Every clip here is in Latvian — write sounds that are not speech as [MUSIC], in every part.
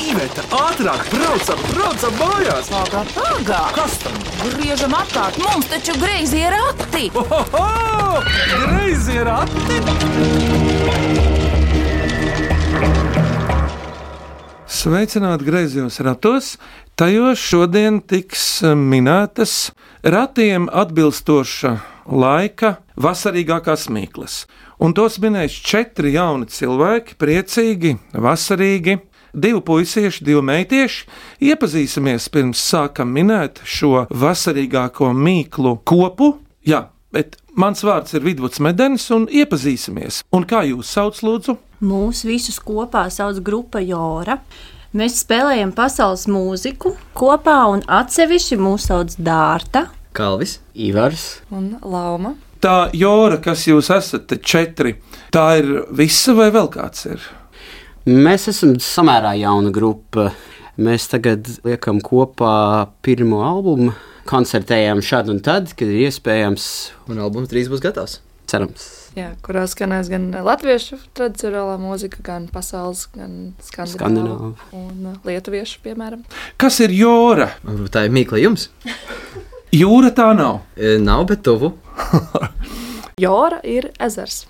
Iveta, ātrāk, braucam, braucam mājās! Pagā, pagā! Kas tam? Griežam apkārt, mums taču greizi ir! Ohoho! Greizi ir ati! Sveicināti griezos ratos. Tajos šodien tiks minētas ratiem atbilstoša laika vasarīgākās mīklas. Un tos minēs četri jauni cilvēki, priecīgi, vasarīgi, divi puisieši, divi meitieši. Iepazīsimies pirms sākam minēt šo vasarīgāko mīklu kopu. Jā, bet mans vārds ir Vidvuds Medenis, un iepazīsimies. Un kā jūs sauc, lūdzu? Mūsu visus kopā sauc grupa Jora. Mēs spēlējam pasaules mūziku kopā, un atsevišķi mūs sauc Dārta. Kalvis, Ivars, un Lauma. Tā Jora, kas jūs esat, te četri, tā ir visa vai vēl kāds ir? Mēs esam samērā jauna grupa. Mēs tagad liekam kopā pirmo albumu, koncertējam šad un tad, kad ir iespējams, un albums drīz būs gatavs. cerams. Jā, kurā skanēs gan latviešu tradicionālā mūzika, gan pasaules, gan skandināvu un uh, lietuviešu, piemēram. Kas ir? Varbūt Tā ir mīkla jums. Jūra tā nav. E, Nav, bet tuvu. [LAUGHS] Jora ir ezers.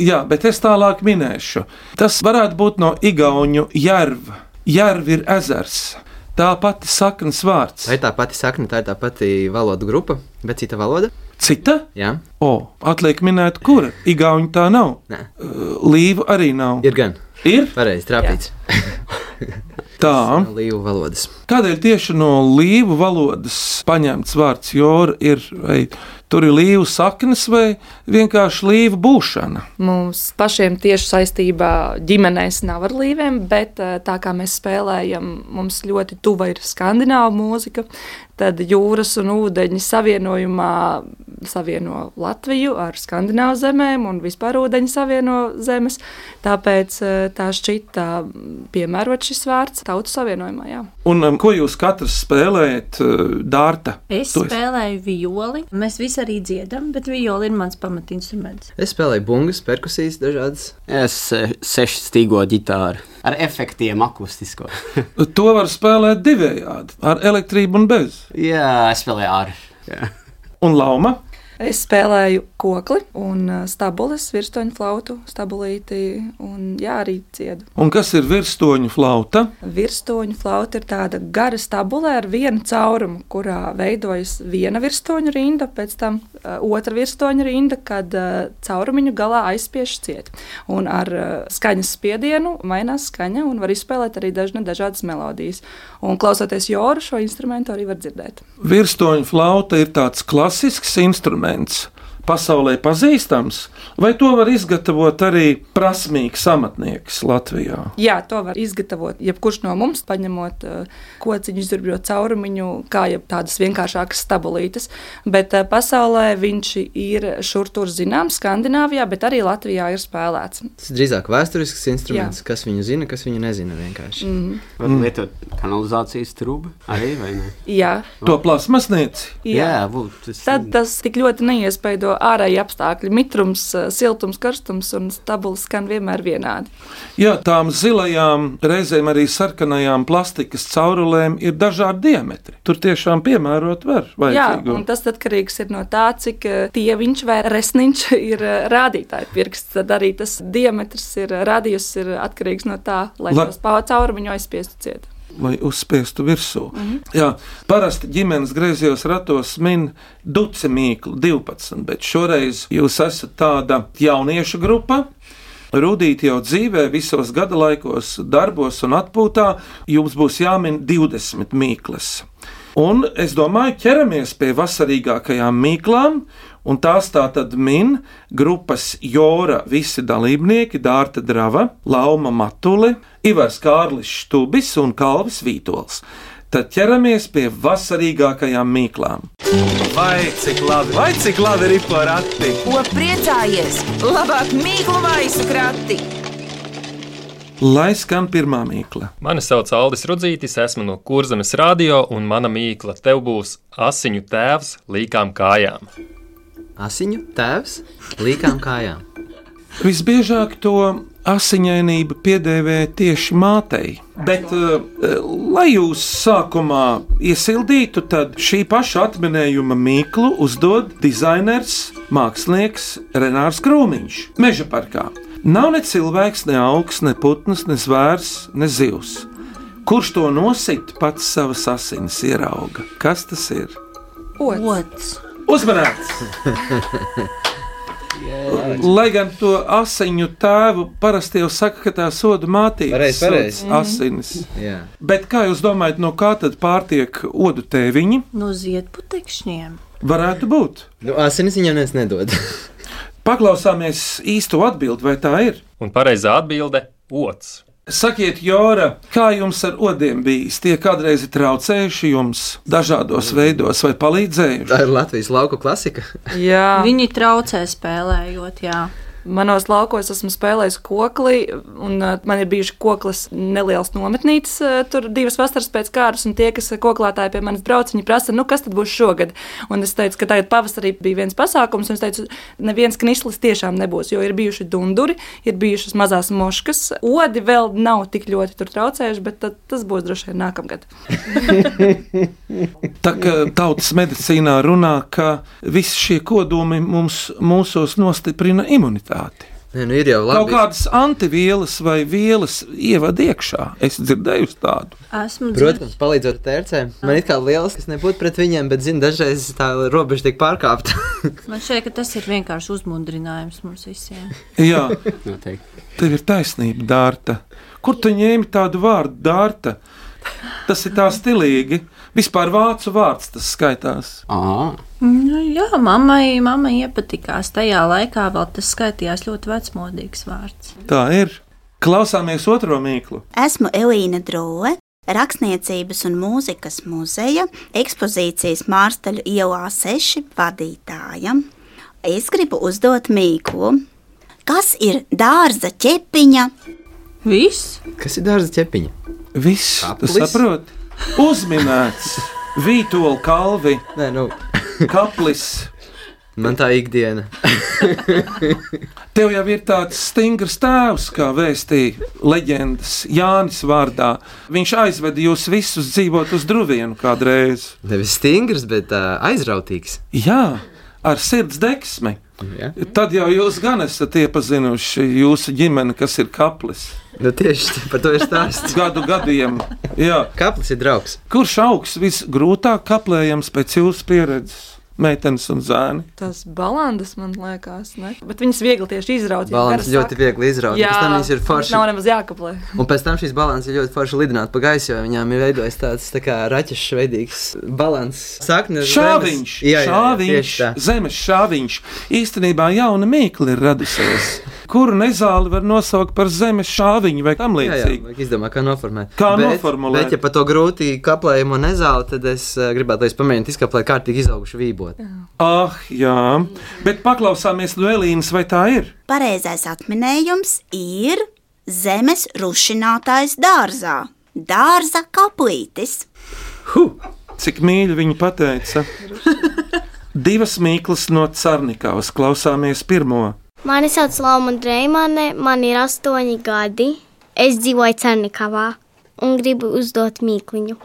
Jā, bet es tālāk minēšu. Tas varētu būt no Igaunu jērva. Jērva ir ezers. Tā pati saknes vārds. Ir tā pati sakne, tā ir tā pati valodu grupa, bet cita valoda. Cita? Jā, O, atliek minēt, kura? Igauni tā nav. Nē. Līva arī nav. ir gan. Ir Pareizi, trāpīts. tā. [LAUGHS] Līvu valodas. Kādēļ tieši no līvu valodas paņemts vārds jūra ir? Vai tur ir līvu saknes vai vienkārši līvu būšana? Mums pašiem tieši saistībā ģimenēs nav ar līvēm, bet uh, tā kā mēs spēlējam, mums ļoti tuva ir skandināvu mūzika. Tad jūras un ūdeņi savienojumā savieno Latviju ar skandināvu zemēm un vispār ūdeņi savieno zemes. Tāpēc uh, tā šķita piemērot šis vārds tautu savienojumā. Jā. Un um, ko jūs katrs spēlējat? Uh, Dārta. Es Tu esi- spēlēju violi. Mēs visi arī dziedam, bet viola ir mans pamatinstruments. Es spēlēju bungas, perkusijas, dažādas. Es eh, sešu stīgo ģitāru ar efektiem, akustisko. [LAUGHS] To var spēlēt divējādi, ar elektrību un bez. Jā, es spēlēju ar. Jā. Un lauma. Es spēlēju kokli un stabules, virsotņu flautu, stabulīti un jā, arī dziedu. Un kas ir virsstoņu flauta? Virsotņu flauta ir tāda gara stabulē ar vienu caurumu, kurā veidojas viena virsotņu rinda, pēc tam uh, otra virsotņu rinda, kad uh, caurumiņu galā aizspiež ciet. Un ar uh, skaņas spiedienu mainās skaņa un var izspēlēt arī dažna, dažādas melodijas. Un klausoties jūru, šo instrumentu arī var dzirdēt. Virsstoņu flauta ir tāds klasisks instruments. Comments. Pasaulē pazīstams, vai to var izgatavot arī prasmīgs amatnieks Latvijā? Jā, to var izgatavot. Jebkurš no mums, paņemot uh, kociņu, izdarot caurumiņu, kā jau tādas vienkāršākas stabulītes. Bet uh, pasaulē viņš ir šur tur zināms, Skandināvijā, bet arī Latvijā ir spēlēts. Tas drīzāk vēsturisks instruments, Jā. kas viņu zina, kas viņu nezina vienkārši. Mm. Var lietot kanalizācijas trūku arī, vai ne? Jā, To plasmasnieci. jā. būt, tas Tad tas tik ļoti neiespaido ārēji apstākļi. Mitrums, siltums, karstums un stabulis skan vienmēr vienādi. Jā, tām zilajām, reizēm arī sarkanajām plastikas caurulēm ir dažādi diametri. Tur tiešām piemērot var. Jā, vajadzīgo. un tas atkarīgs ir no tā, cik tieviņš vai resniņš [LAUGHS] ir rādītāja pirksts. Tad arī tas diametrs ir radījus ir atkarīgs no tā, lai La- tos pācaurumiņu aizspiestu ciet. Lai uzspiestu virsū. Mm -hmm. Jā, parasti ģimenes griezījos ratos min duci mīklu 12, bet šoreiz jūs esat tāda jauniešu grupa. Rudīti jau dzīvē, visos gada laikos, darbos un atpūtā jums būs jāmin 20 mīklas. Un es domāju, ķeramies pie vasarīgākajām mīklām, un tās tā tad min grupas Jora visi dalībnieki, Dārta Drava, Lauma Matuli, Ivars Kārlis Štubis un Kalvis Vītols. Tad ķeramies pie vasarīgākajām mīklām. Vai cik labi, vai cik labi ir porakti? Ko priecājies? Labāk mīklu maisu krati! Lai skan pirmā mīkla. Mani sauc Aldis Rudzītis, esmu no Kurzemes radio, un mana mīkla tev būs asiņu tēvs līkām kājām. Asiņu tēvs līkām kājām. Visbiežāk to asiņainība piedēvē tieši mātei. Bet, uh, lai jūs sākumā iesildītu, tad šī paša atminējuma mīklu uzdod dizainers, mākslinieks Renārs Krūmiņš, Meža parkā. Nav ne cilvēks, ne augs, ne putns, ne zvērs, ne zivs. Kurš to nosit, pats savas asinis ierauga? Kas tas ir? Ots. Ots. Uzmanīts! Lai gan to asiņu tēvu parasti jau saka, ka tā soda mātīte pareizi. sodas asinis. Jā. Bet kā jūs domājat, no kā tad pārtiek odu tēviņi? No ziedputekšņiem. Varētu būt. Nu, asinis viņam nedod. Paklausāmies īsto atbildi, vai tā ir. Un pareizā atbilde - ots. Sakiet, Jora, kā jums ar odiem bijis? Tie kādreiz ir traucējuši jums dažādos veidos vai palīdzējuši? Tā ir Latvijas lauku klasika. Jā. Viņi traucē spēlējot, jā. Manos laukos esmu spēlējis kokli, un uh, man ir bijuši koklis neliels nometnītis, uh, tur divas vasaras pēc kārtas, un tie, kas koklātāji pie manis brauc, viņi prasa, nu kas tad būs šogad? Un es teicu, ka tagad pavasarī bija viens pasākums, un es teicu, neviens knislis tiešām nebūs, jo ir bijuši dunduri, ir bijušas mazās moškas, odi vēl nav tik ļoti tur traucējuši, bet tad, tas būs droši vien nākamgad. [LAUGHS] Tā kā tautas medicīnā runā, ka visi šie kodoli mums mūsos nostiprina imunitāti. Nē, nu ir jau Kaut labi. kādas antivielas vai vielas ievada iekšā. Es dzirdēju tādu. Esmu Protams, palīdzot tērcēm. Man ir kā liels, kas nebūtu pret viņiem, bet, zinu, dažreiz tā robeža tiek pārkāpta. [LAUGHS] Man šķiet, ka tas ir vienkārši uzmundrinājums mums visiem. [LAUGHS] Jā, Noteikti. tev ir taisnība, Dārta. Kur tu ņēmi tādu vārdu, Dārta? Tas ir tā stilīgi. Vispār vācu vārds tas skaitās. À, Nu, jā, mammai, mammai iepatikās. Tajā laikā vēl tas skaitījās ļoti vecmodīgs vārds. Tā ir. Klausāmies otro mīklu. Esmu Elīna Drūle, Rakstniecības un mūzikas muzeja ekspozīcijas Mārstaļu ielā 6 vadītāja. Es gribu uzdot mīklu. Kas ir dārza ķepiņa? Viss? Kas ir dārza ķepiņa? Viss, tu saproti? Uzminēts, Vītola kalvi, Nē, nu, kaplis. man tā ikdiena. Tev jau ir tāds stingrs tēvs, kā vēstīja leģendas Jānis vārdā. Viņš aizveda jūs visus dzīvot uz druvienu kādreiz. Nevis stingrs, bet uh, aizrautīgs. Jā, ar sirds deksmi. Ja? Tad jau jūs gan esat iepazinuši jūsu ģimeni, kas ir kaplis. Nu, tieši par to ir stāsts. [LAUGHS] Gadu gadiem. Jā. Kaplis ir draugs. Kurš augs visgrūtāk kaplējams pēc jūsu pieredzes? Meitenes un zēni. Tas balandas man liekas, ne? bet viņas viegli tieši izraut. garas ļoti saka- viegli izraut. Jā, Pēc tam viņas ir forši. Nav nemaz jākaplē. Un pēc tam šīs balances ir ļoti forši lidināt pa gaisu, jo viņām ir veidojis tāds tā kā raķešu veidīgs balans. Sakne Šāviņš, Jā, jā, jā, šāviņš, zemes šāviņš. Īstenībā jauna mīkla ir radusies, kuru nezāli var nosaukt par zemes šāviņu vai tam Jā, jā, līdzīgi. vajag izdomāt, kā noformēt. Kā bet, noformulēt? Bet, ja par to grūti kaplējumu nezāli, tad es uh, gribētu, lai es pamēģinātu izkaplēt kārtīgi izaugušu vībotu. Ah, jā, bet paklausāmies no Elīnas, vai tā ir? Pareizais atminējums ir zemes rušinātājs dārzā. Dārza kaplītis. Cik mīļi viņa pateica? Divas mīklas no Cārnikavas klausāmies pirmo. Mani sauc Lauma Dreimane, man ir astoņi gadi. Es dzīvoju Cernikavā un gribu uzdot mīkliņu.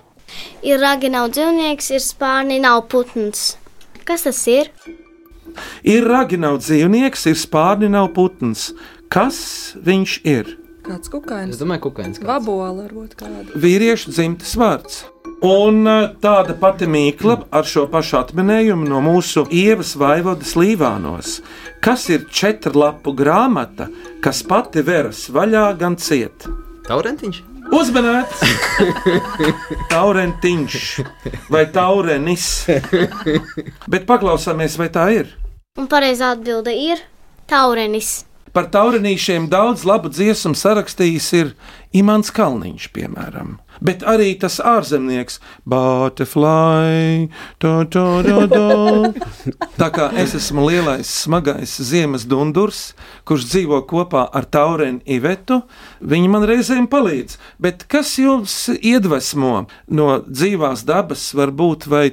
Ir ragi nav dzīvnieks, ir spārni nav putns. Kas tas ir? Ir ragi nav dzīvnieks, ir spārni nav putns. Kas viņš ir? Kāds kukainis? Es domāju, kukainis. kāds. Vabola varbūt kāda. Vīriešu dzimtes vārds. Un eh, tāda pati mīkla ar šo pašu atminējumu no mūsu ievas vaivodas Līvānos. Kas ir četrlapu grāmata, kas pati veras vaļā gan ciet? Taurentiņš? Uzmanīts! Taurentiņš vai taurenis. Bet paklausāmies, vai tā ir. Un pareizā atbilde ir taurenis. Par taurenīšiem daudz labu dziesmu sarakstījis ir Imants Kalniņš, piemēram. Bet arī tas ārzemnieks, Butterfly, to, to, to, to. Tā kā es esmu lielais, smagais ziemas dundurs, kurš dzīvo kopā ar Taurenu Ivetu, viņi man reizēm palīdz. Bet kas jums iedvesmo no dzīvās dabas, varbūt, vai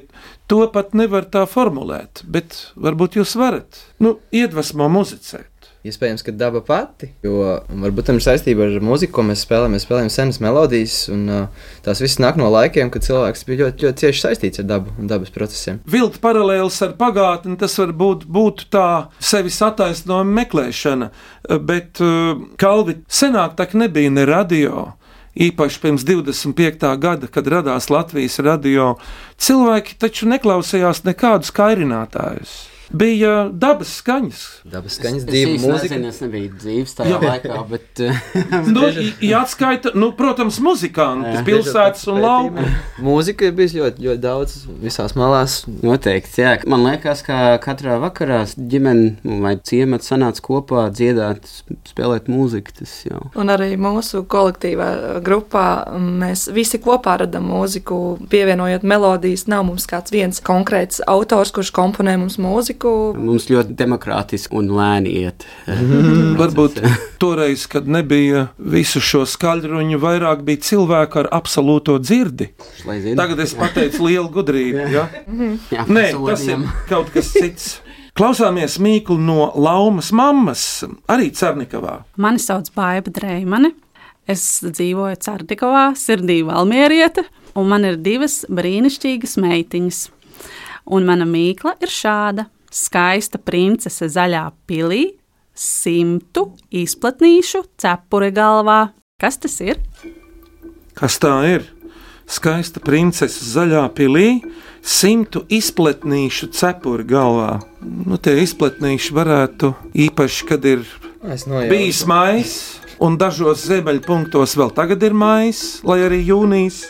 to pat nevar tā formulēt, bet varbūt jūs varat, nu, iedvesmo muzicēt. Iespējams, ka daba pati, jo varbūt tam ir saistība ar mūziku, ko mēs spēlējam. Mēs spēlējam senas melodijas, un uh, tās visas nāk no laikiem, kad cilvēks bija ļoti, ļoti cieši saistīts ar dabu un dabas procesiem. Vilkt paralēlis ar pagātni, tas varbūt būtu tā sevis attaisnojuma meklēšana, bet uh, Kalvi senāk tā nebija ne radio. Īpaši pirms 25. gada, kad radās Latvijas radio, cilvēki taču neklausījās nekādus kairinātājus bija dabas skaņas. Dabas skaņas, dzīva mūzika. Nezinu, es nebiju dzīves tajā laikā, bet. [LAUGHS] nu, jāatskaita, nu, protams, muzikanti, pilsētas un lauki. Mūzika ir bijusi ļoti, ļoti daudz visās malās. Noteikti, jā. Man liekas, ka katrā vakarā ģimene vai ciemats sanāca kopā dziedāt, spēlēt mūziku. Tas jau. Un arī mūsu kolektīvā grupā mēs visi kopā radām mūziku, pievienojot melodijas. Nav mums kāds viens konkrēts autors, kurš komponē mums mūziku mūziku. Mums ļoti demokrātiski un lēni iet. Varbūt toreiz, kad nebija visu šo skaļruņu, vairāk bija cilvēki ar absolūto dzirdi. Tagad es pateicu lielu gudrību. Ja? Jā, Nē, tas ir kaut kas cits. Klausāmies mīklu no Laumas mammas, arī Cernikavā. Mani sauc Baiba Dreimane. Es dzīvoju Cernikavā, sirdī Valmierieta, un man ir divas brīnišķīgas meitiņas. Un mana mīkla ir šāda skaista princese zaļā pilī, simtu izplatnīšu cepuri galvā. Kas tas ir? Kas tā ir? Skaista princese zaļā pilī, simtu izplatnīšu cepuri galvā. Nu, tie izplatnīši varētu īpaši, kad ir bijis maijs, un dažos ziemeļpunktos vēl tagad ir maijs, lai arī jūnijas.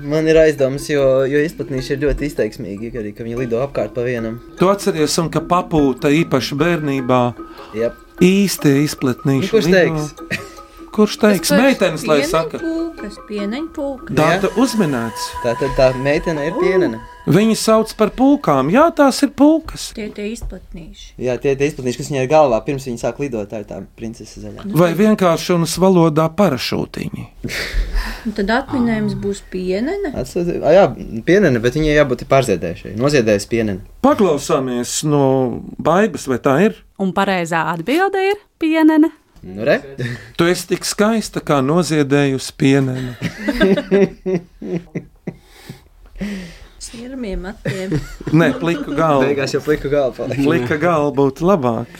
Man ir aizdomas, jo, jo izplatnīši ir ļoti izteiksmīgi, arī ka viņi lido apkārt pa vienam. Tu atceries, un ka papūta īpaši bērnībā yep. īstie izplatnīši. Nu, kurš teiks? Kurš teiks, meitenes, lai saka? Pūkas, pieneņpūkas. Tā tad uzminēts. Tā tad tā meitene ir pienene. Viņi sauc par pūkām. Jā, tās ir pūkas. Tie tie izplatnīši. Jā, tie tie izplatnīši, kas viņai ir galvā pirms viņa sāk lidot, tā ir tā princese zaļā. Vai vienkārši unas valodā parašūtiņi? Un [LAUGHS] tad atminējums būs pienene. Atsūti, ah, jā, pienene, bet viņai jābūt pārziedējušai. Noziedējusi pienene. Paklausāmies no baigas, vai tā ir? Un pareizā atbilde ir pienene. Nu, re? tu esi tik skaista, kā noziedējusi pieneni. Sirmiem matiem. Nē, pliku galvu. Beigās jau pliku galvu. Plika galva būtu labāk.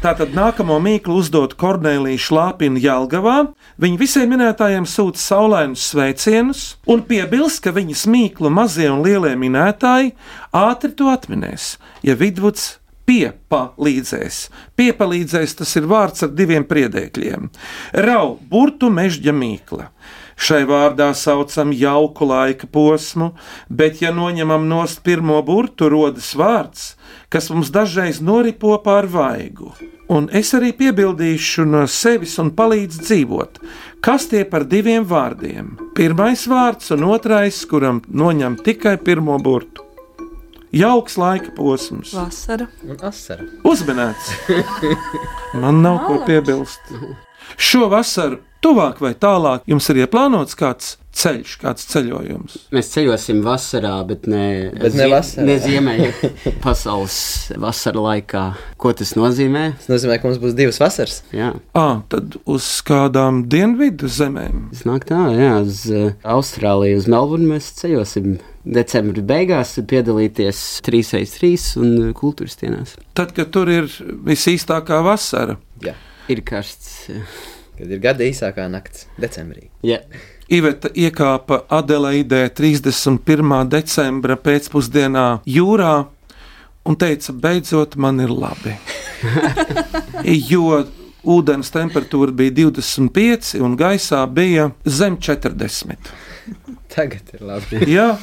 Tātad nākamo mīklu uzdot Kornelija Šlāpina Jelgavā. Viņa visiem minētājiem sūta saulainus sveicienus un piebilst, ka viņas mīklu mazie un lielie minētāji ātri to atminēs, ja vidvuds piepalīdzēs. Piepalīdzēs tas ir vārds ar diviem priedēkļiem. Rau, burtu mežģa mīkla. Šai vārdā saucam jauku laika posmu, bet, ja noņemam nost pirmo burtu, rodas vārds, kas mums dažreiz noripo pār vaigu. Un es arī piebildīšu no sevis un palīdzu dzīvot. Kas tie par diviem vārdiem? Pirmais vārds un otrais, kuram noņem tikai pirmo burtu. Jauks laika posms. Vasara un asara. Uzmanīts. [LAUGHS] Man nav ko piebilst. Šo vasaru, tuvāk vai tālāk, jums ir ieplānots kāds ceļš, kāds ceļojums. Mēs ceļosim vasarā, bet ne, Bet ne vasarā. ne ziemeļu [LAUGHS] pasaules vasarā laikā. Ko tas nozīmē? Tas nozīmē, ka mums būs divas vasaras. Jā, À, tad uz kādām dienvidu zemēm. tas nāk tā, jā, uz Austrāliju, uz Melburnu mēs ceļosim. Decembrī beigās piedalīties 3x3 un kultūras dienās. Tad, kad tur ir visīstākā vasara. Jā. Ir karsts. Kad ir gada īsākā nakts, decembrī. Jā. Iveta iekāpa Adelaidē 31. decembra pēcpusdienā jūrā un teica, beidzot, man ir labi. [LAUGHS] jo ūdens temperatūra bija 25 un gaisā bija zem 40. Tagad ir labi. [LAUGHS] Jā.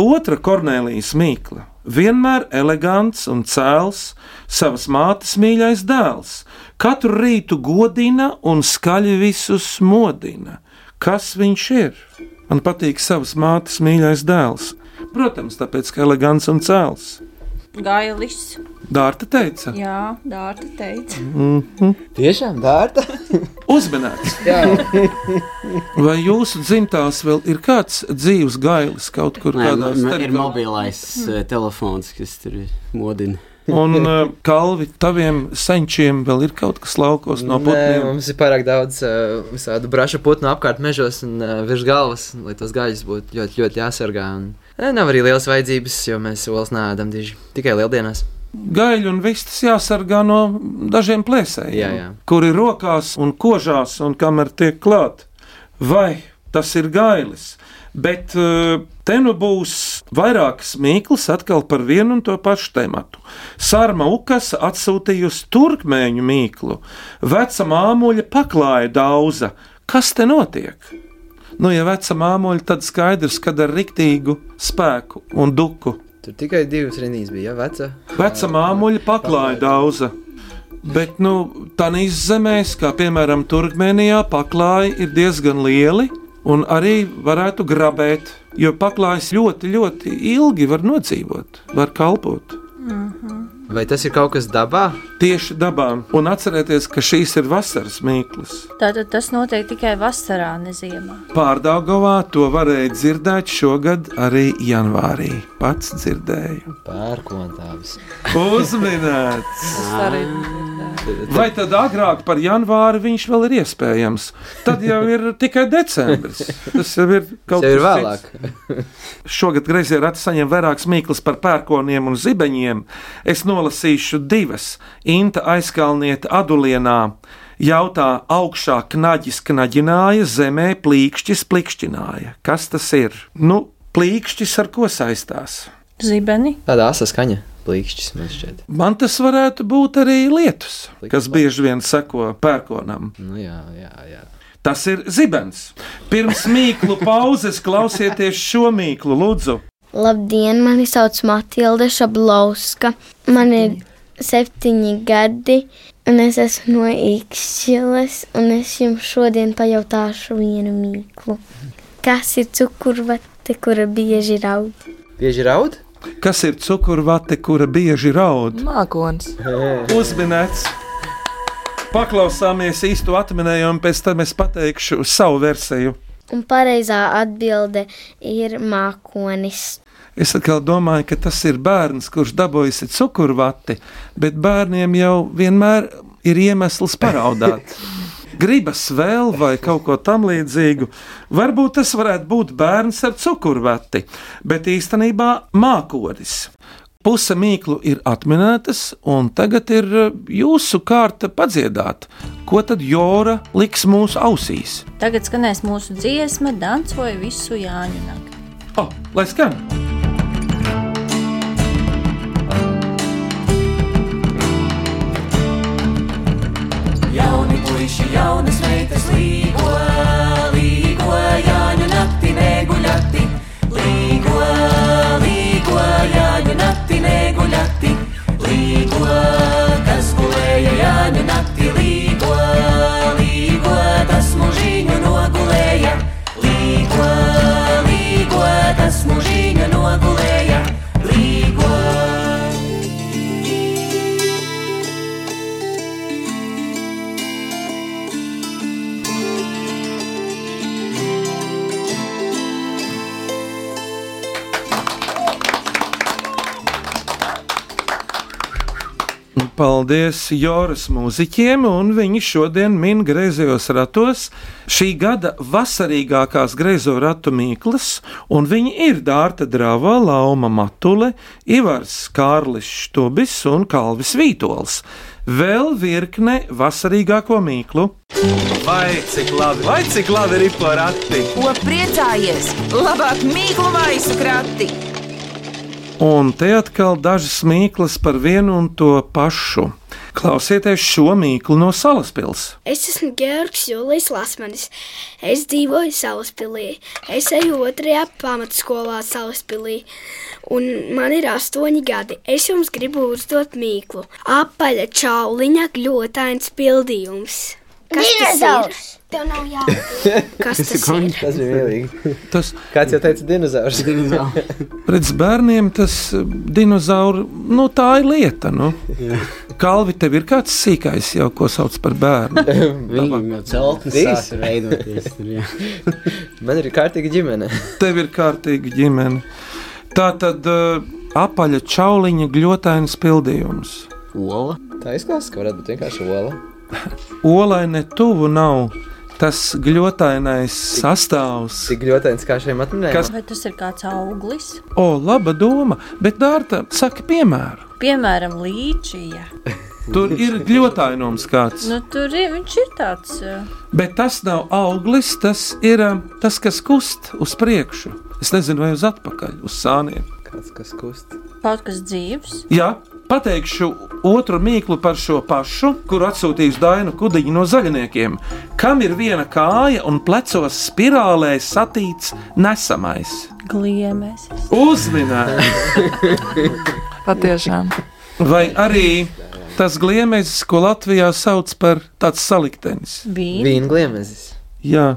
Otra Kornelijas mīkla. Vienmēr elegants un cēls, savas mātes mīļais dēls. Katru rītu godina un skaļi visus modina. Kas viņš ir? Man patīk savas mātes mīļais dēls. Protams, tāpēc, ka elegants un cēls. Gailis. Dārta teica. Jā, Dārta teica. Mm -hmm. Tiešām dārta. Uzmanīts! Jā, Vai jūsu dzimtās vēl ir kāds dzīves gailis kaut kur Nē, tādā man ir mobilais uh, telefons, kas tur modina. Un, uh, [LAUGHS] Kalvi, taviem senčiem vēl ir kaut kas laukos no Nē, putniem? mums ir pārāk daudz uh, visādu braša putnu apkārt mežos un uh, virs galvas, lai tos gaļas būtu ļoti, ļoti jāsargā. Un, nav arī liels vajadzības, jo mēs olas nēdam diži tikai lieldienās. Gaļu un vistas jāsargā no dažiem plēsējiem, Jā, jā. kuri rokās un kožās un kamēr tiek klāt. Vai tas ir gailis? Bet uh, te nu būs vairākas mīklas atkal par vienu un to pašu tematu. Sārma Ukas atsūtījusi turkmēņu mīklu, veca māmuļa paklāja daudza. Kas te notiek? Nu, ja veca māmuļa, tad skaidrs, kad ar riktīgu spēku un duku. Tur tikai divas rindas bija, ja veca. Veca māmuļa paklāja daudza. Bet, nu, tādās zemēs, kā piemēram Turkmenijā, paklāji ir diezgan lieli un arī varētu grabēt, jo paklājas ļoti, ļoti ilgi var nodzīvot, var kalpot. Vai tas ir kaut kas dabā? Tieši dabā, un atcerieties, ka šīs ir vasaras mīklas. Tātad tas notiek tikai vasarā, ne ziemā. Pārdaugavā to varēja dzirdēt šogad arī janvārī. Pats dzirdēju. Pērkontāvis. Uzminēts! [LAUGHS] Arī Vai tad agrāk par janvāri viņš vēl ir iespējams? Tad jau ir tikai decembris. Tas jau ir kaut kas vēlāk. cits. Šogad grazē rati saņem vairākas mīklas par pērkoniem un zibeņiem. Es nolasīšu divas. Inta aizkalnieta adulienā. Jautā, augšā knaģis knaģināja, zemē plīkšķis plikšķināja. Kas tas ir? Nu, plīkšķis ar ko saistās? Zibeni. Tāda asa skaņa, plīkšķis man šķiet. Man tas varētu būt arī lietus, kas bieži vien seko pērkonam. Nu, jā, jā, jā. Tas ir zibens. Pirms mīklu pauzes klausieties šo mīklu, lūdzu. Labdien, mani sauc Matilda Šablauska. Man ir septiņi gadi, un es esmu no Ikšķiles, un es jums šodien pajautāšu vienu mīklu. Kas ir cukurvate, kura bieži raud? Bieži raud? Kas ir cukurvate, kura bieži raud? Mākons. Uzminēts. Paklausāmies īsto atminējumu, pēc tam es pateikšu savu versiju. Un pareizā atbilde ir mākonis. Es atkal domāju, ka tas ir bērns, kurš dabūjis cukurvati, bet bērniem jau vienmēr ir iemesls paraudāt. [LAUGHS] Gribas vēl vai kaut ko tamlīdzīgu. Varbūt tas varētu būt bērns ar cukurvati, bet īstenībā mākonis. Puse mīklu ir atminētas, un tagad ir eh, jūsu kārta padziedāt, ko tad Jora liks mūsu ausīs. Tagad skanēs mūsu dziesma, dancoja visu Jāņu nakti. Oh, lai skan! Jauni puiši, jaunas neguļati. Līgo, kas gulēja Jāņu nakti, līgo, līgo, tas mužiņu nogulēja. Līgo, līgo, tas mužiņu nogulēja. Līgo. Paldies Joras mūziķiem, un viņi šodien min griezos ratos šī gada vasarīgākās griezo ratu mīklas, un viņi ir Dārta Drava, Lauma Matule, Ivars Kārlis Štubis un Kalvis Vītols. Vēl virkne vasarīgāko mīklu. Vai cik labi, vai cik labi ir porati? Ko priecājies? Labāk mīklu maisu krati! Un te atkal dažas mīklas par vienu un to pašu. Klausieties šo mīklu no salaspils. Es esmu Georgs Julijs Lasmanis. Es dzīvoju Salaspīlī. Es eju otrajā pamatskolā Salaspīlī. Un man ir astoņi gadi. Es jums gribu uzdot mīklu. Apaļa čauliņa gļotains pildījums. Kas tas ir? Dinozaurs. Tev nav jāatbild. [LAUGHS] Kas tas ir? Tas bija mīlīgi. Tas, Kāds jau teica, dinozaurs. Pēc [LAUGHS] bērniem tas eh, dinozauru, nu tā ir lieta. Nu. Kalvi, tev ir kāds sīkais jau, ko sauc par bērnu. [LAUGHS] Viņam jau celtnes Trīs? sāk veidoties. Man ir kārtīga ģimene. Tev ir kārtīga ģimene. Tā tad uh, apaļa čauliņa gļotains pildījums. Ola. Tā izklausās, ka varētu būt vienkārši ola. Olai ne tuvu nav tas gļotainais sastāvs. Tik gļotains kā šiem atminējumiem. Kas- Vai tas ir kāds auglis? O, laba doma, bet Dārta saka piemēru. Piemēram, līčija. [LAUGHS] Tur ir gļotainums kāds. Nu, tur ir, viņš ir tāds. Bet tas nav auglis, tas ir tas, kas kust uz priekšu. Es nezinu, vai uz atpakaļ, uz sāniem. Kāds, kas kust. Kaut kas dzīves. Jā, pateikšu otru mīklu par šo pašu, kuru atsūtījusi Daina Kudiņa no zaļniekiem. Kam ir viena kāja un plecos spirālē satīts nesamais? Gliemes. Uzminēt! [LAUGHS] Patiešām. Vai arī tas gliemezis, ko Latvijā sauc par tāds saliktenis? Vīna. Vīna gliemezis. Jā.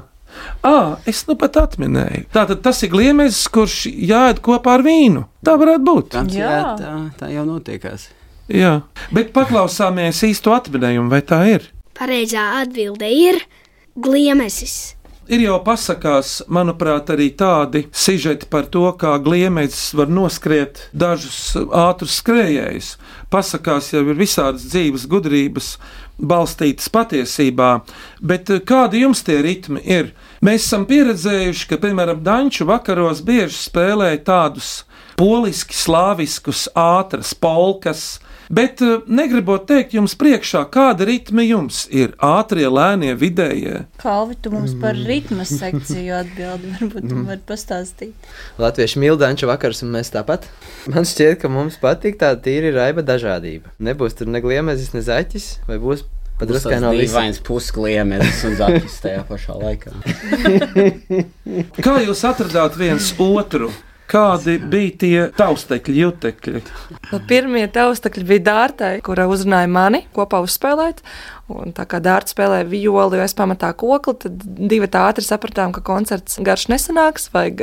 À, es nu pat atminēju. Tātad tas ir gliemezis, kurš jāēd kopā ar vīnu. Tā varētu būt. Jā, tā, tā jau notiekās. Jā, bet paklausāmies īsto atminējumu, vai tā ir? Pareizā atbilde ir gliemesis. Ir jau pasakās, manuprāt, arī tādi sižeti par to, kā gliemezis var noskriet dažus ātrus skrejējus. Pasakās jau ir visādas dzīves gudrības balstītas patiesībā, bet eh, kādi jums tie ritmi ir? Mēs esam pieredzējuši, ka, piemēram, Danču vakaros bieži spēlēja tādus poliski, slāviskus, ātras polkas. Bet eh, negribot teikt jums priekšā, kāda ritmi jums ir ātrie, lēnie, vidējie. Kalvi, tu mums par ritmu sekciju atbildi. Varbūt tu vari pastāstīt. Latvieši mīl danču vakars, un mēs tāpat. Man šķiet, ka mums patīk tā tīri raiba dažādība. Nebūs tur ne gliemezis, ne zaķis, vai būs pat Tas druskai no viens puskliemeris un zakis tajā pašā laikā. [LAUGHS] Kā jūs atradāt viens otru? Kādi bija tie taustekļi, jutekļi? Nu, Pirmie taustakļi bija dārtai, kura uzrunāja mani kopā uzspēlēt. Un tā kā dārta spēlēja violi, jo es pamatā kokli, tad divi tā ātri sapratām, ka koncerts garš nesanāks, vajag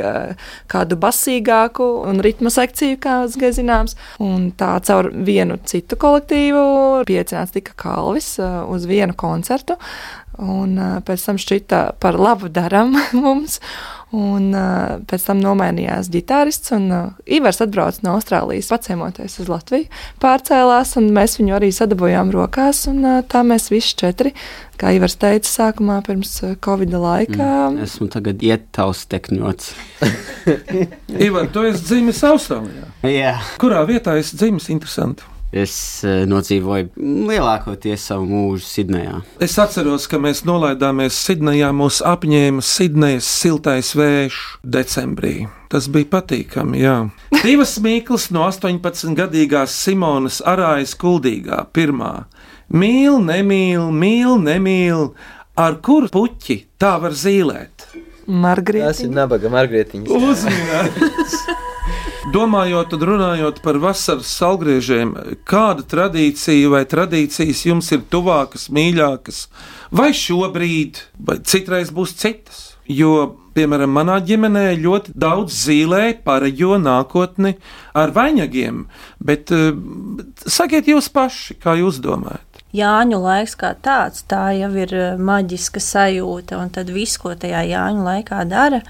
kādu basīgāku un ritmu sekciju, kā zināms. Un tā caur vienu citu kolektīvu piecinās tika Kalvis uz vienu koncertu. Un pēc tam šķita par labu daram [LAUGHS] mums. Un uh, pēc tam nomainījās ģitārists, un uh, Ivars atbrauca no Austrālijas, pacēmoties uz Latviju, pārcēlās, un mēs viņu arī sadabūjām rokās. Un, uh, tā mēs visi četri, kā Ivars teica, sākumā pirms Covid laikā. Mm, esmu tagad ietaustekņots. [LAUGHS] Ivan, tu esi dzimis Austrālijā. Jā. Kurā vietā esi dzimis? Interesanti. Es uh, nodzīvoju lielākoties savu mūžu Sidnejā. Es atceros, ka mēs nolaidāmies Sidnejā, mūs apņēma Sidnejas siltais vējš decembrī. Tas bija patīkami, jā. Divas mīklas no 18-gadīgās Simonas Arājas kuldīgā pirmā. Mīl, nemīl, mīl, nemīl, ar kuru puķi tā var zīlēt? Margarita. Tas ir nabaga margrietiņas. Uzminēts! [LAUGHS] Domājot un runājot par vasaras salgriežiem, kāda tradīcija vai tradīcijas jums ir tuvākas, mīļākas, vai šobrīd, vai citreiz būs citas? Jo, piemēram, manā ģimenē ļoti daudz zīmē pareģo nākotni ar vainagiem, bet eh, sakiet jūs paši, kā jūs domājat? Jāņu laiks kā tāds, tā jau ir eh, maģiska sajūta, un tad viss, ko tajā Jāņu laikā dara,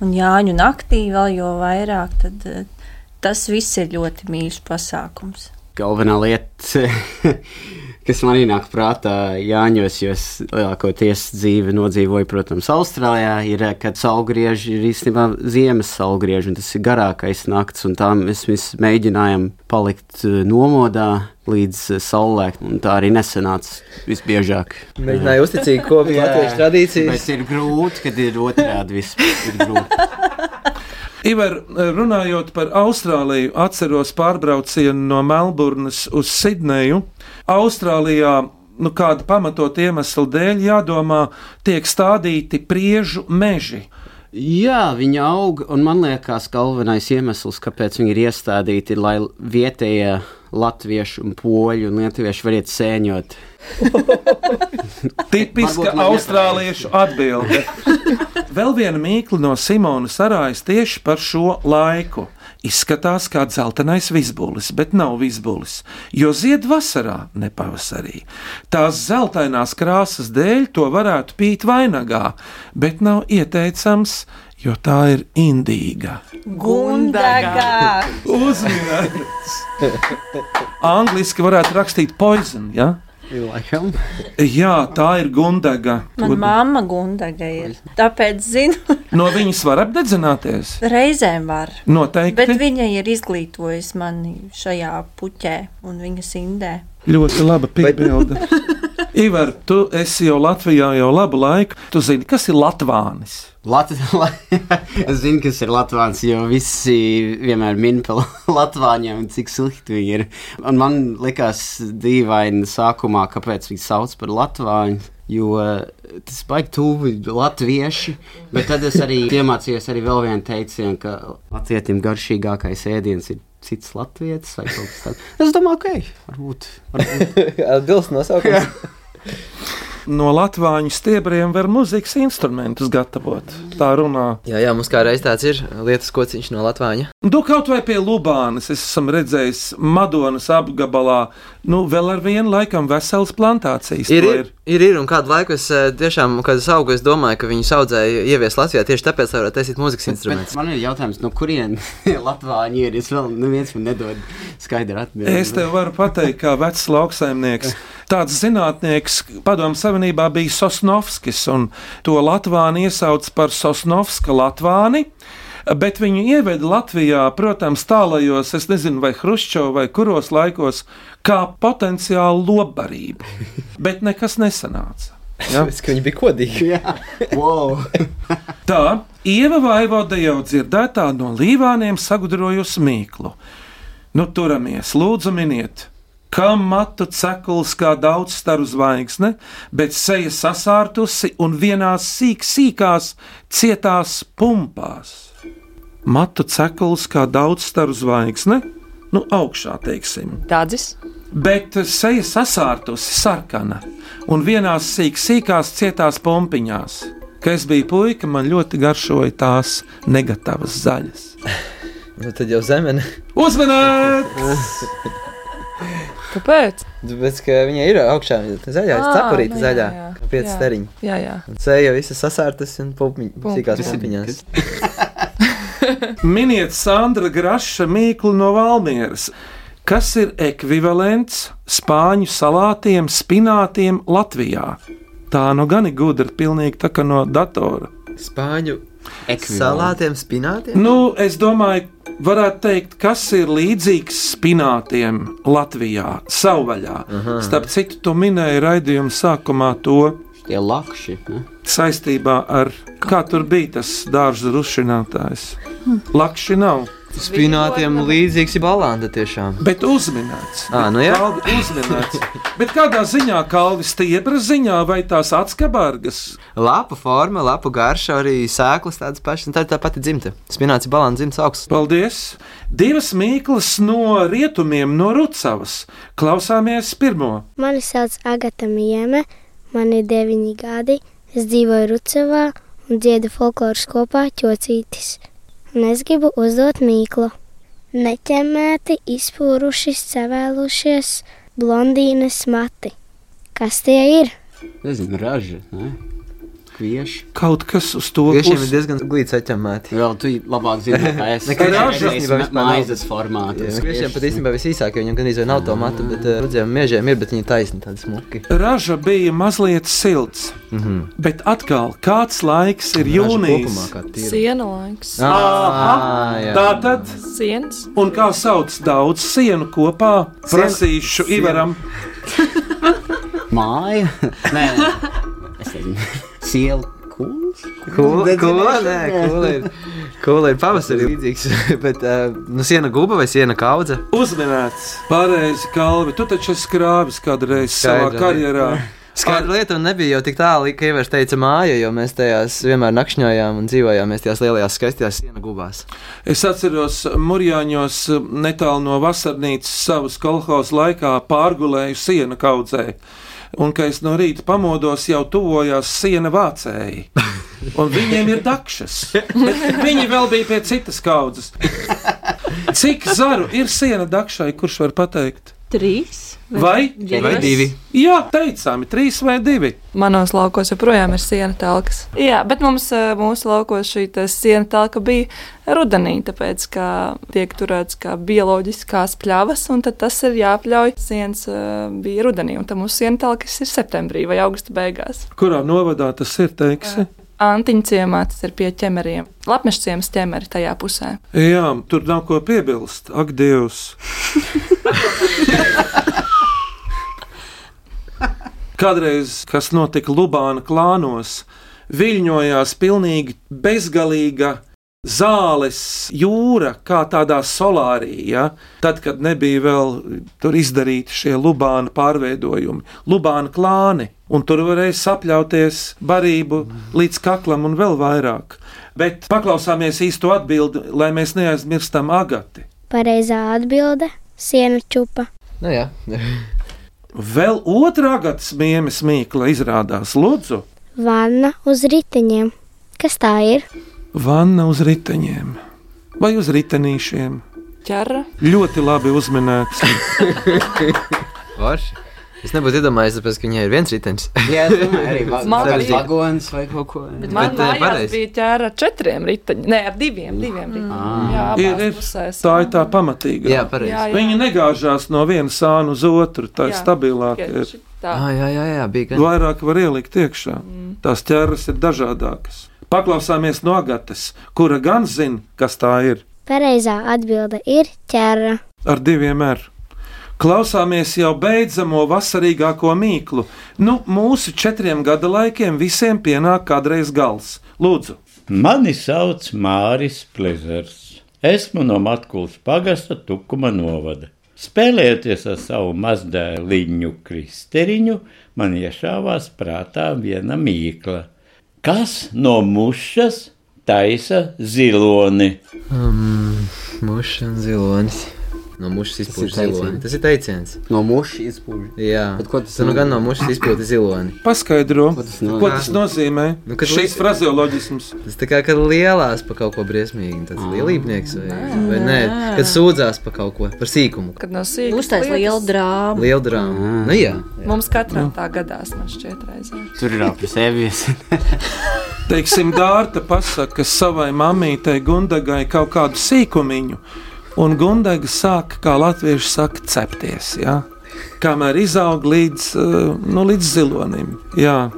un Jāņu naktī vēl jo vairāk, tad eh, tas viss ir ļoti mīļš pasākums. Galvenā lieta, [LAUGHS] kas man ienāk prātā Jāņos, jo es lielākoties dzīvi nodzīvoju, protams, Austrālijā, ir, kad saulgrieži ir īstenībā ziemas saulgrieži, un tas ir garākais nakts, un tā mēs visi mēģinājām palikt eh, nomodā līdz eh, saulēkt, un tā arī nesanāca visbiežāk. Mēģināju uzticīgi kopt Jā, latviešu tradīcijas. Bet ir grūti, kad ir otrādi grūti. [LAUGHS] Ivar, runājot par Austrāliju, atceros pārbraucienu no Melburnas uz Sidneju. Austrālijā, nu, kāda pamatot iemesla dēļ, jādomā, tiek stādīti priežu meži. Jā, viņi aug, un man liekas, galvenais iemesls, kāpēc viņi ir iestādīti, ir, lai vietējie latvieši, un poļi un lietuvieši varētu sēņot. [LAUGHS] Tipiska austrāliešu atbilde. Vēl viena mīkla no Simonas Arājas tieši par šo laiku. Izskatās kā dzeltenais visbulis, bet nav visbulis, jo zied vasarā, ne pavasarī. Tās zeltainās krāsas dēļ to varētu pīt vainagā, bet nav ieteicams, jo tā ir indīga. Gundagā. Uzmanīgs! Angliski varētu rakstīt poison, ja? Laikam. Jā, tā ir gundaga. Man mamma gundaga ir. Tāpēc zinu, [LAUGHS] No viņas var apdedzināties. reizēm var. Noteikti. Bet viņa ir izglītojusi mani šajā puķē un viņas indē. Ļoti laba piebilde. [LAUGHS] Ivar, tu esi jau Latvijā jau labu laiku. Tu zini, kas ir Latvānis? Lat [LAUGHS] es zinu, kas ir Latvijas, jo visi vienmēr min par [LAUGHS] Latvijiem, cik slikti viņi ir. Un man likās dīvaini sākumā, kāpēc viņi sauc par Latviju. Jo tas baigi tuvi latvieši, bet tad es arī iemācījos arī vēl vienu teicienu, ka latvietim garšīgākais ēdiens ir cits latvietis vai kaut kas tāds. Es domāju, ka varbūt. varbūt. [LAUGHS] Atbilst nosaukums. No Latvāņu stiebriem var mūzikas instrumentus gatavot. Tā runā. Jā, jā, mums kā reiz tāds ir lietas kociņš no Latvijas. Nu, kaut vai pie Lubānas es esmu redzējis Madonas apgabalā, nu, vēl ar vienu laikam veselas plantācijas. Ir, ir, ir, ir, un kādu laiku es eh, tiešām, kad es augu, es domāju, ka viņu audzēja ievies Latvijā tieši tāpēc, lai varētu taisīt mūzikas instrumentus. Man ir jautājums, no kurienes [LAUGHS] Latvijas ir? Es vēl neviens man nedod skaidru atbildi. Es tev varu pateikt, kā vecs lauksaimnieks. Tāds zinātnieks padomu savienībā bija Sosnovskis, un to Latvāni iesauc par Sosnovska Latvāni. Bet viņu ieveda Latvijā, protams, tālajos, es nezinu, vai Hruščovā vai kuros laikos, kā potenciālu lobbarību. Bet nekas nesanāca. Ja? Tāpēc, ka viņi bija kodīgi. Jā, wow. [LAUGHS] Tā, Ieva Vaivoda jau dzirdētā no līvāniem sagudrojusi mīklu. Nu, turamies, lūdzu, miniet! Kam matu cekuls kā daudz staru zvaigzne, bet seja sasārtusi un vienās sīk, sīkās, cietās pumpās. Matu cekuls kā daudz staru zvaigzne, nu augšā teiksim. Dādzis. Bet seja sasārtusi sarkana un vienās sīk, sīkās, cietās pumpiņās. Kad es biju puika, man ļoti garšoja tās negatīvas zaļas. [LAUGHS] Nu, tad jau zemene. Uzmanīt! [LAUGHS] Kāpēc? Tāpēc, ka viņai ir augšā zaļā, Ā, cepurīte nu jā, zaļā, pieci stariņi. Jā, jā. Un Sēja visas sasārtas un ir- pumpiņās. [LAUGHS] Miniet Sandra Graša mīklu no Valmieras. Kas ir ekvivalents spāņu salātiem, spinātiem Latvijā? Tā nu gan ir gudra, pilnīgi tā kā no datora. Spāņu salātiem, spinātiem? Nu, es domāju, varētu teikt, kas ir līdzīgs spinātiem Latvijā, savvaļā. Aha. Starp citu, tu minēji raidījuma sākumā to Tie lakši. Ne? saistībā ar, kā tur bija tas dārza rušinātājs. Lakši nav. Spinātiem līdzīgs ir balanda tiešām. Bet uzminēts. Ā, nu jā. Kalvi uzminēts. Bet kādā ziņā kalvis stiebra ziņā vai tās atskabargas? Lapu forma, lapu garša, arī sēklas tādas pašas. un Tā ir tā pati dzimta. Spināts ir balans dzimts augsts. Paldies! Divas mīklas no rietumiem, no Rucavas. Klausāmies pirmo. Mani sauc Agata Mieme, man ir deviņi gadi. Es dzīvoju Rucavā un dziedu folkloras kopā ķocītis. Un es gribu uzdot mīklu. Neķemēti, izpūruši, savēlušies, blondīnes mati. Kas tie ir? Nezinu, raža. Ne? Kvieši. Kaut kas uz to Tiešām pusi. ir diezgan glīts atņemēti. Vēl tu labāk zini, kā [LAUGHS] es Nekā nav. maizes formātu. Kviešiem pat īstenībā visīsākie, viņam gan izvēl nav to matu, bet uh, rudzējiem miežiem ir, bet viņi taisni tādi smuki. Raža bija mazliet silts, Mhm. bet atkal kāds laiks ir jūnijas. Siena laiks. Aha, jā. tā tad. Sienas. Un kā sauc daudz sienu kopā, prasīšu. Ivaram. Māja? Nē, nē. es nezinu. Siela kūla ir, kūla ir pavasarī līdzīgs, [LAUGHS] bet uh, nu siena guba vai siena kaudze? Uzminēts, pareizi, Kalvi. Tu taču esi krāvis kādreiz savā Skaidra karjerā. [LAUGHS] Skaidra lieta, nebija jau tik tālu, ka Ievers teica māja, jo mēs tajās vienmēr nakšņojām un dzīvojām mēs tajās lielajās skaistajās siena gubās. Es atceros, Mūrjāņos netālu no vasarnīcas savas kolhozas laikā pārgulēju sienu kaudzē. Un, kad es no rīta pamodos, jau tuvojās siena vācēji. Un viņiem ir dakšas. Viņi vēl bija pie citas kaudzes. Cik zaru ir siena dakšai, kurš var pateikt? Trīs Vai? Vai divi? Jā, teicām, trīs vai divi. Manos laukos joprojām ir siena telkas. Jā, bet mums eh, mūsu laukos šī te siena telka bija rudenī, tāpēc, ka tiek turēts kā bioloģiskās pļavas, un tad tas ir jāpļauj. Sienas eh, bija rudenī, un tad mūsu siena telkas ir septembrī vai augusta beigās. Kurā novadā tas ir, teiksi? Antiņa ciemā tas ir pie ķemeriem. Lapmeša ciemas ķemeri tajā pusē. Jā, tur nav ko piebilst. Ak, Dievs! [LAUGHS] Kādreiz, kas notika Lubāna klānos, viļņojās pilnīgi bezgalīga zāles jūra, kā tādā solārija, ja? tad, kad nebija vēl tur izdarīti šie Lubāna pārveidojumi, Lubāna klāni, un tur varēja sapļauties barību līdz kaklam un vēl vairāk. Bet paklausāmies īsto atbildi, lai mēs neaizmirstam agati. Pareizā atbilde - siena čupa. Nu, jā. [LAUGHS] Vēl otrā gada smiemes mīkla izrādās Lūdzu, Vanna uz riteņiem. Kas tā ir? Vanna uz riteņiem vai uz ritenīšiem. Ķera. Ļoti labi. Varši. [LAUGHS] Es nebūtu iedomājies, tāpēc, ka viņai ir viens ritenis. Jā, es domāju, arī vagons vai kaut ko. Bet man pareizi. bija ķēra ar četriem riteņiem, ne ar diviem, diviem riteņiem. Jā, Ir, abās ir, pusēs. tā ir tā pamatīga. Jā, pareizi. Jā, jā. Viņi negāžās no vienas sāna uz otru. Tā ir Jā, stabilāka. tikai ir. šitā. Ah, jā, jā, jā, bija gan. Vairāk var ielikt iekšā. Tās ķēras ir dažādākas. Paklausāmies no agatas, kura gan zina, kas tā ir. Pareizā atbilde ir ķēra. Ar diviem R. Klausāmies jau beidzamo vasarīgāko mīklu. Nu, mūsu četriem gada laikiem visiem pienāk kādreiz gals. Lūdzu, Mani sauc Māris Plezers. Esmu no Matkulas pagasta Tukuma novada. Spēlējoties ar savu mazdēliņu Kristeriņu, man iešāvās prātā viena mīkla. Kas no mušas taisa ziloni? Um, Muša un zilonis. No mušas teiciens. ziloni. Tas ir teiciens. No muša izpūš. Jā, Bet ko tas nu nozīmē? gan no mušas izpūta ziloni. paskaidro, tas ko nozīmē? tas nozīmē. Nu, kad Šis frazeoloģisms. Tas tā kā kad lielās par kaut ko briesmīgi. Tas ir lielībnieks vai, vai nē, kad sūdzās par kaut ko, par sīkumu. Kad no sīkuma Uztais liela drāma. Liela drāma. Nu, jā. Mums katram tā gadās, man šķiet, reizē. Tur ir ap sevis. Teiksim, Dārta pasaka savai mammītei Gundagai kaut kādu sīkumiņu, un Gundaga sāk, kā latvieši saka, cepties. Ja? Kamēr izaug līdz, eh, nu, līdz zilonim. Jā.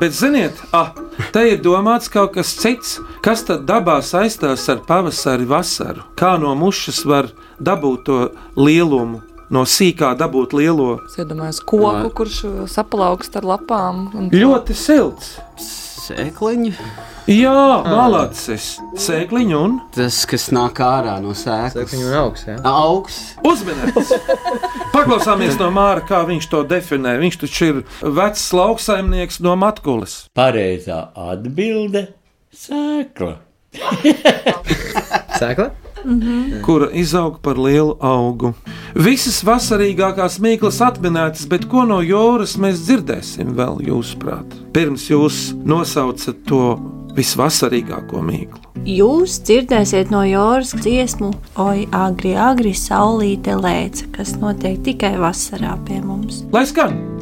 Bet, ziniet, ah, te ir domāts kaut kas cits. Kas tad dabā saistās ar pavasari, vasaru? Kā no mušas var dabūt to lielumu, no sīkā dabūt lielo? Es iedomājos koku, kurš saplaukst ar lapām. un- Ļoti silts. Sēkliņi. Jā, malacis. Sēkliņu un Tas, kas nāk ārā no sēklas. Sēkliņu un augs, jā. Augs. uzmanīgs. [LAUGHS] Paklausāmies no Māra, kā viņš to definē. Viņš taču ir vecs lauksaimnieks no Matkulas. Pareizā atbilde - sēkla. Sēkla? [LAUGHS] kura izaug par lielu augu. Visas vasarīgākās mīklas atminētas, bet ko no jūras mēs dzirdēsim vēl, jūsuprāt? Pirms jūs nosaucat to visvasarīgāko mīklu. Jūs dzirdēsiet no jūras dziesmu, oi, agri, agri, saulīte lēca, kas notiek tikai vasarā pie mums. Lai skan!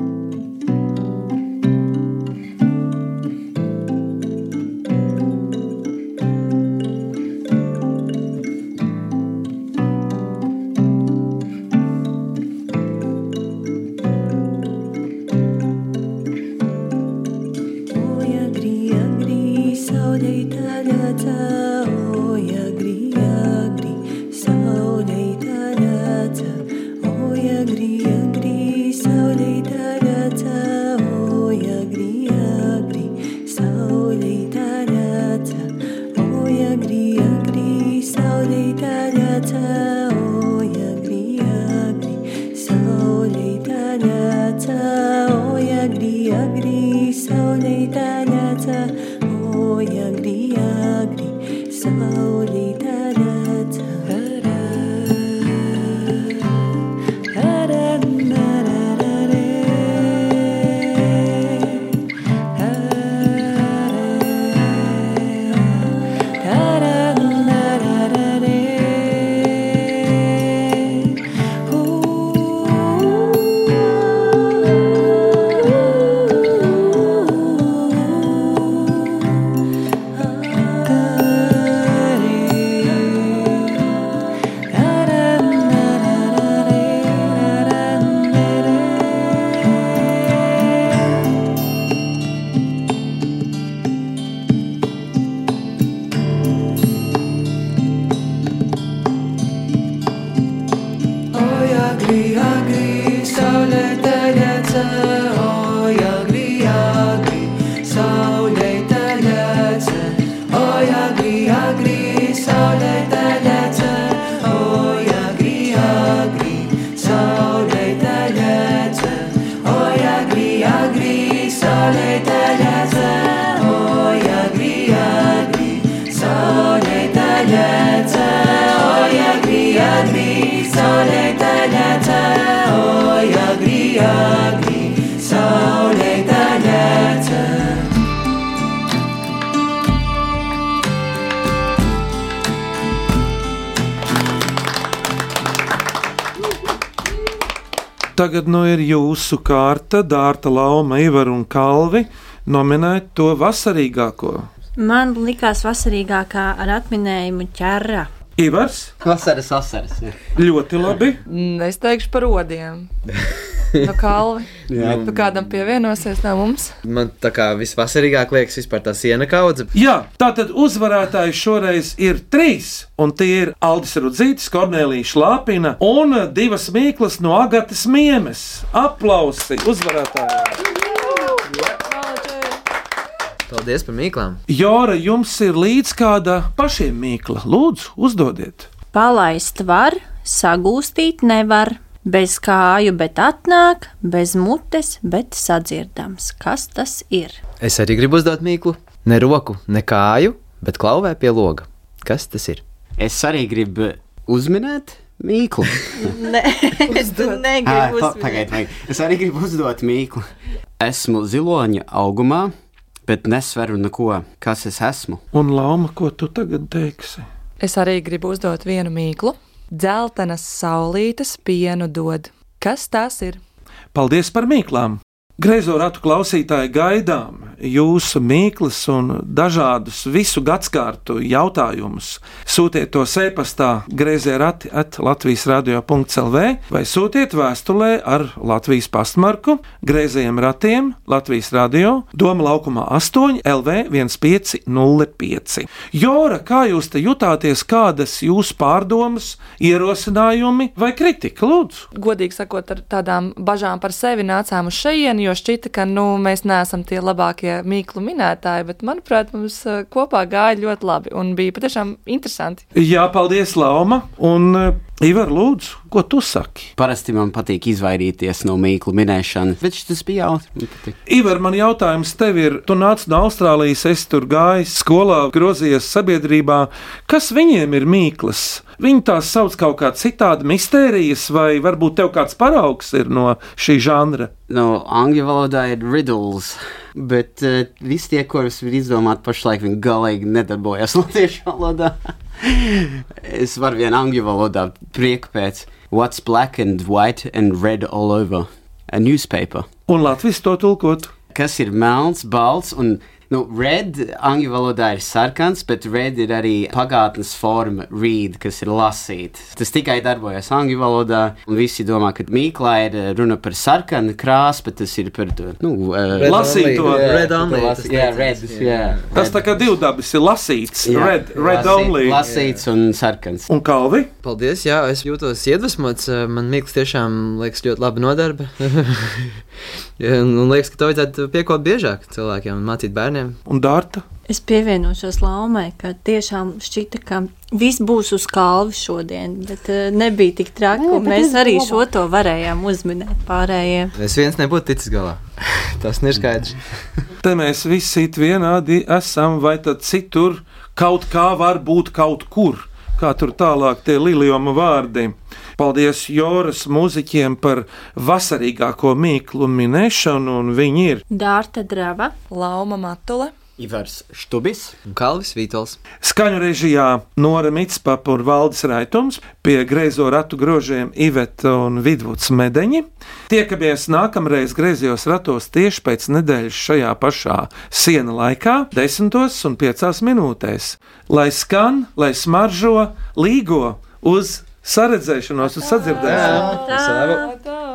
be Tagad nu ir jūsu kārta, Dārta Lauma, Ivar un Kalvi nominēt to vasarīgāko. Man likās vasarīgākā ar atminējumu ķerra. Ivars, Vasaras asaras. jā. ļoti labi. Mm, Es teikšu par rodiem. [LAUGHS] No kalva. [LAUGHS] Jā. Tu kādam pievienosies no mums? Man tā kā visvasarīgāk liekas vispār tā siena kaudze. Jā, tātad uzvarētāji šoreiz ir trīs, un tie ir Aldis Rudzītis, Kornelija Šlāpina un divas mīklas no Agatas Miemes. Aplausi uzvarētājiem! Paldies par mīklām! Jora, jums ir līdz kāda pašiem mīkla. Lūdzu, uzdodiet! Palaist var, sagūstīt nevar. Bez kāju, bet atnāk, bez mutes, bet sadzirdams. Kas tas ir? Es arī gribu uzdot mīklu. Ne roku, ne kāju, bet klauvē pie loga. Kas tas ir? Es arī gribu uzminēt mīklu. [LAUGHS] Nē, es negribu pa- uzminēt. Pagaid, pagaid. Es arī gribu uzdot mīklu. Esmu ziloņa augumā, bet nesveru neko. Kas es esmu? Un Lauma, ko tu tagad teiksi? Es arī gribu uzdot vienu mīklu. Dzeltenas saulītes pienu dod. Kas tas ir? Paldies par mīklām! Greizo ratu klausītāji gaidām jūsu mīklas un dažādus visu gadsimtu jautājumus. Sūtiet to e-pastā grazē rati at Latvijas radio.clv vai sūtiet vēstulē ar Latvijas pastmarku Greizajiem ratiem Latvijas radio Doma laukumā 8 LV 1505. Jora, kā jūs te jutāties, kādas jūsu pārdomas, ierosinājumi vai kritika? Lūdzu! Godīgi sakot, ar tādām bažām par sevi nācām uz šejieni, jo šķita, ka nu, mēs neesam tie labākie mīklu minētāji, bet manuprāt, mums eh, kopā gāja ļoti labi un bija patiešām interesanti. Jā, paldies, Lauma. Un uh, Ivar, lūdzu, ko tu saki? Parasti man patīk izvairīties no mīklu minēšanas, bet šis bija patīk. Ivar, man jautājums tev ir, tu nāc no Austrālijas, es tur gāju skolā, grozījies sabiedrībā. Kas viņiem ir mīklas? Viņi tās sauc kaut kā citādi, mistērijas, vai varbūt tev kāds paraugs ir no šī žanra? No angļu valodā ir riddles, bet uh, visi tie, kurus var izdomāt pašlaik, viņi galīgi nedarbojas [LAUGHS] latviešu valodā. Es varu vien angļu valodā prieku pēc What's black and white and red all over? A newspaper. Un Latvijas to tulkot. Kas ir melns, balts un Nu, red angļu valodā ir sarkans, bet red ir arī pagātnes forma read, kas ir lasīt. Tas tikai darbojas angļu valodā, un visi domā, ka mīklā ir eh, runa par sarkanu krāsu, bet tas ir par to nu, uh, Red Lasīt only. to. Red only, tas jā, red, jā. jā. Tas tā kā divdabis ir lasīts, Jā. red, red Lasīt- only. Lasīts un sarkans. Un kalvi? Paldies, jā, es jūtos iedvesmots. eh, Man mīklas tiešām liekas ļoti laba nodarbe. [LAUGHS] Ja, un un liekas, ka to vajadzētu piekot biežāk cilvēkiem un mācīt bērniem. Un Dārta? Es pievienošos Laumai, ka tiešām šķita, ka viss būs uz kalva šodien, bet uh, nebija tik traki. Bet Mēs arī domāju. šo to varējām uzminēt pārējiem. Es viens nebūtu ticis galā. [LAUGHS] Tas ir skaidrs. [LAUGHS] Te mēs visi vienādi esam, vai tad citur kaut kā var būt kaut kur. Kā tur tālāk tie lilijoma vārdi. Paldies Joras mūziķiem par vasarīgāko mīklu minēšanu, un viņi ir Dārta drava, Lauma Matula, Ivars Štubis un Kalvis Vītols. Skaņu režijā Nora Mitspapa un Valdis Raitums, pie greizo ratu grožiem Iveta un Vidvuds Medeņi. Tiekamies nākamreiz griezos ratos tieši pēc nedēļas šajā pašā siena laikā, 10 un 5 minūtēs. Lai skan, lai smaržo, līgo uz saredzēšanos, uz sadzirdēšanos. tā, tā.